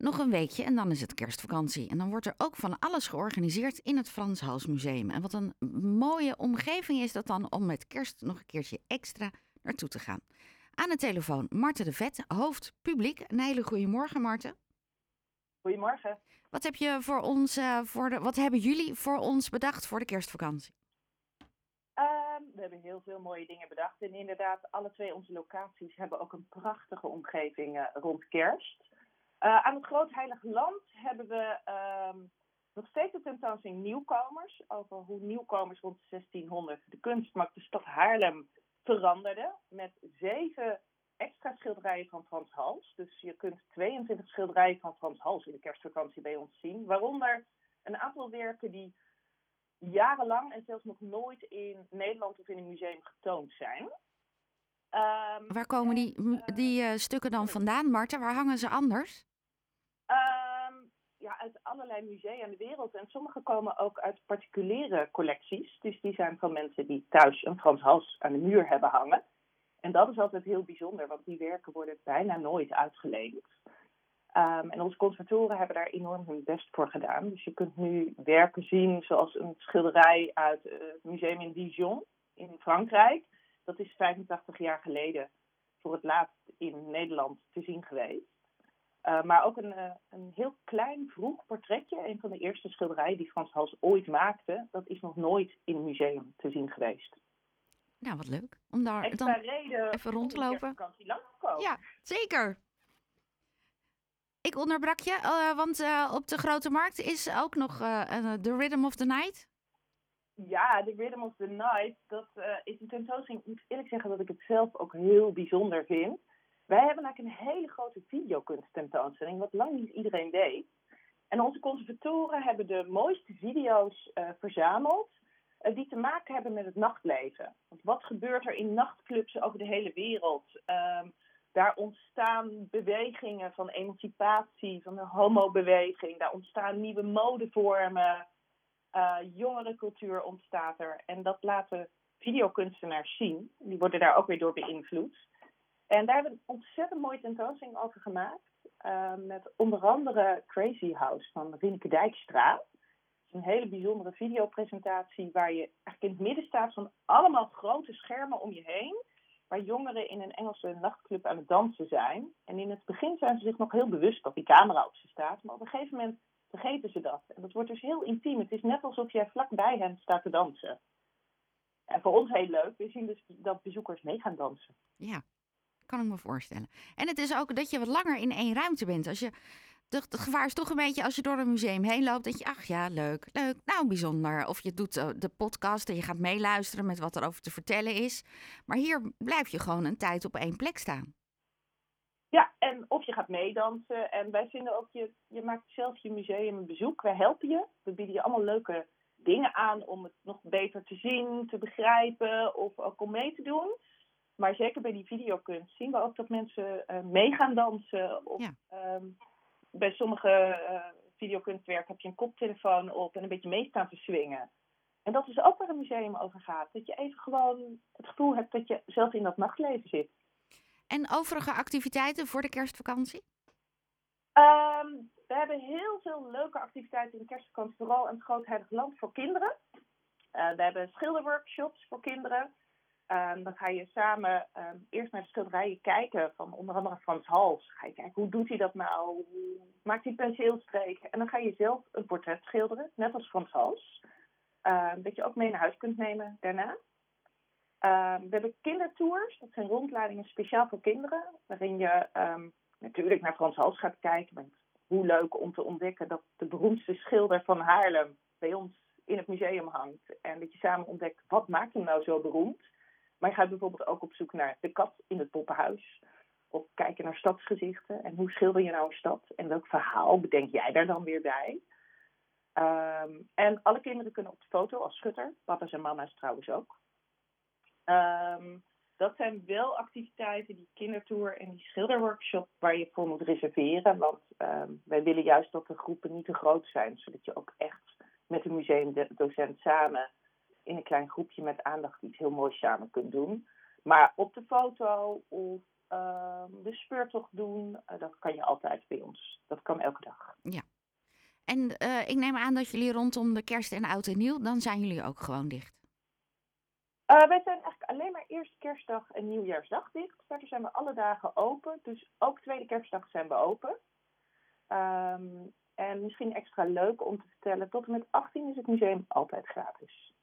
Nog een weekje en dan is het kerstvakantie. En dan wordt er ook van alles georganiseerd in het Frans Hals Museum. En wat een mooie omgeving is dat dan om met kerst nog een keertje extra naartoe te gaan. Aan de telefoon Marten de Vet, hoofd publiek. Een hele goede morgen, Marten. Goedemorgen. Wat, heb je voor ons, uh, voor de, wat hebben jullie voor ons bedacht voor de kerstvakantie? Uh, we hebben heel veel mooie dingen bedacht. En inderdaad, alle twee onze locaties hebben ook een prachtige omgeving uh, rond kerst. Uh, aan het Groot Heilig Land hebben we uh, nog steeds de tentoonstelling Nieuwkomers. Over hoe nieuwkomers rond 1600 de kunstmarkt de stad Haarlem veranderde. Met zeven extra schilderijen van Frans Hals. Dus je kunt 22 schilderijen van Frans Hals in de kerstvakantie bij ons zien. Waaronder een aantal werken die jarenlang en zelfs nog nooit in Nederland of in een museum getoond zijn. Um, Waar komen die, die uh, stukken dan vandaan, Marten? Waar hangen ze anders? Ja, uit allerlei musea in de wereld. En sommige komen ook uit particuliere collecties. Dus die zijn van mensen die thuis een Frans Hals aan de muur hebben hangen. En dat is altijd heel bijzonder, want die werken worden bijna nooit uitgeleend. Um, en onze conservatoren hebben daar enorm hun best voor gedaan. Dus je kunt nu werken zien zoals een schilderij uit het museum in Dijon in Frankrijk. Dat is 85 jaar geleden voor het laatst in Nederland te zien geweest. Uh, maar ook een, uh, een heel klein vroeg portretje, een van de eerste schilderijen die Frans Hals ooit maakte, dat is nog nooit in een museum te zien geweest. Nou, wat leuk. Om daar Extra dan reden even rond te lopen. Lang te komen. Ja, zeker. Ik onderbrak je, uh, want op de Grote Markt is ook nog The Rhythm of the Night. Ja, The Rhythm of the Night, dat is een tentoonstelling. Ik moet eerlijk zeggen dat ik het zelf ook heel bijzonder vind. Wij hebben eigenlijk een hele grote videokunsttentoonstelling, wat lang niet iedereen weet. En onze conservatoren hebben de mooiste video's verzameld die te maken hebben met het nachtleven. Want wat gebeurt er in nachtclubs over de hele wereld? Um, daar ontstaan bewegingen van emancipatie, van de homobeweging. Daar ontstaan nieuwe modevormen. Uh, jongerencultuur ontstaat er. En dat laten videokunstenaars zien. Die worden daar ook weer door beïnvloed. En daar hebben we een ontzettend mooie tentoonstelling over gemaakt. Uh, met onder andere Crazy House van Rieneke Dijkstra. Een hele bijzondere videopresentatie waar je eigenlijk in het midden staat van allemaal grote schermen om je heen waar jongeren in een Engelse nachtclub aan het dansen zijn. En in het begin zijn ze zich nog heel bewust dat die camera op ze staat, maar op een gegeven moment vergeten ze dat. En dat wordt dus heel intiem. Het is net alsof jij vlakbij hen staat te dansen. En voor ons heel leuk, we zien dus dat bezoekers mee gaan dansen. Ja, kan ik me voorstellen. En het is ook dat je wat langer in één ruimte bent. Als je het gevaar is toch een beetje als je door een museum heen loopt, dat je, ach ja, leuk, leuk, nou bijzonder. Of je doet de podcast en je gaat meeluisteren met wat er over te vertellen is. Maar hier blijf je gewoon een tijd op één plek staan. Ja, en of je gaat meedansen. En wij vinden ook, je, je maakt zelf je museum een bezoek. Wij helpen je. We bieden je allemaal leuke dingen aan om het nog beter te zien, te begrijpen of ook om mee te doen. Maar zeker bij die videokunst zien we ook dat mensen uh, mee gaan dansen. Of, ja. um, bij sommige uh, videokunstwerken heb je een koptelefoon op en een beetje meestaan te swingen. En dat is ook waar een museum over gaat. Dat je even gewoon het gevoel hebt dat je zelf in dat nachtleven zit. En overige activiteiten voor de kerstvakantie? Um, we hebben heel veel leuke activiteiten in de kerstvakantie, vooral in het Groot Heilig Land voor kinderen. Uh, we hebben schilderworkshops voor kinderen. Um, dan ga je samen um, eerst naar de schilderijen kijken van onder andere Frans Hals. Ga je kijken, hoe doet hij dat nou? Hoe maakt hij penseelstreken? En dan ga je zelf een portret schilderen, net als Frans Hals. Um, dat je ook mee naar huis kunt nemen daarna. we hebben kindertours, dat zijn rondleidingen speciaal voor kinderen. Waarin je natuurlijk naar Frans Hals gaat kijken. Hoe leuk om te ontdekken dat de beroemdste schilder van Haarlem bij ons in het museum hangt. En dat je samen ontdekt, wat maakt hem nou zo beroemd? Maar je gaat bijvoorbeeld ook op zoek naar de kat in het poppenhuis. Of kijken naar stadsgezichten. En hoe schilder je nou een stad? En welk verhaal bedenk jij daar dan weer bij? Um, en alle kinderen kunnen op de foto als schutter. Papa's en mama's trouwens ook. Um, dat zijn wel activiteiten, die kindertour en die schilderworkshop, waar je voor moet reserveren. Want um, wij willen juist dat de groepen niet te groot zijn. Zodat je ook echt met de museumdocent samen in een klein groepje met aandacht iets heel moois samen kunt doen. Maar op de foto of ehm, de speurtocht doen. Eh, dat kan je altijd bij ons. Dat kan elke dag. En eh, ik neem aan dat jullie rondom de kerst en oud en nieuw, dan zijn jullie ook gewoon dicht. Eh, wij zijn eigenlijk alleen maar eerste kerstdag en nieuwjaarsdag dicht. Verder zijn we alle dagen open. Dus ook tweede kerstdag zijn we open. Ehm, en misschien extra leuk om te vertellen, tot en met 18 is het museum altijd gratis.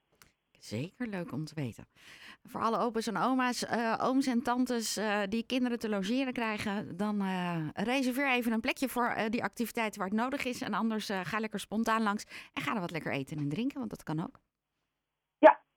Zeker leuk om te weten. Voor alle opa's en oma's, eh, ooms en tantes eh, die kinderen te logeren krijgen, dan eh, reserveer even een plekje voor die activiteiten waar het nodig is. En anders ga lekker spontaan langs en ga er wat lekker eten en drinken, want dat kan ook.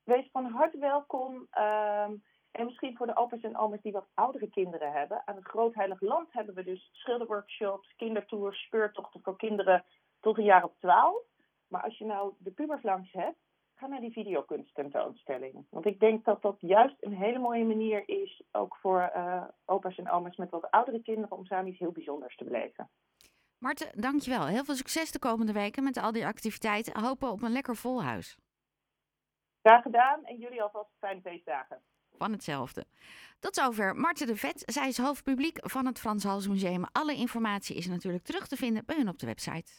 Wees van harte welkom. Ehm, en misschien voor de opa's en oma's die wat oudere kinderen hebben. Aan het Groot Heilig Land hebben we dus schilderworkshops, kindertours, speurtochten voor kinderen tot een jaar of 12. Maar als je nou de pubers langs hebt, ga naar die videokunsttentoonstelling. Want ik denk dat dat juist een hele mooie manier is, ook voor eh, opa's en oma's met wat oudere kinderen, om samen iets heel bijzonders te beleven. Marten, dankjewel. Heel veel succes de komende weken met al die activiteiten. Hopen op een lekker vol huis. Graag gedaan en jullie alvast fijne feestdagen. Van hetzelfde. Tot zover Marten de Vet. Zij is hoofdpubliek van het Frans Hals Museum. Alle informatie is natuurlijk terug te vinden bij hun op de website.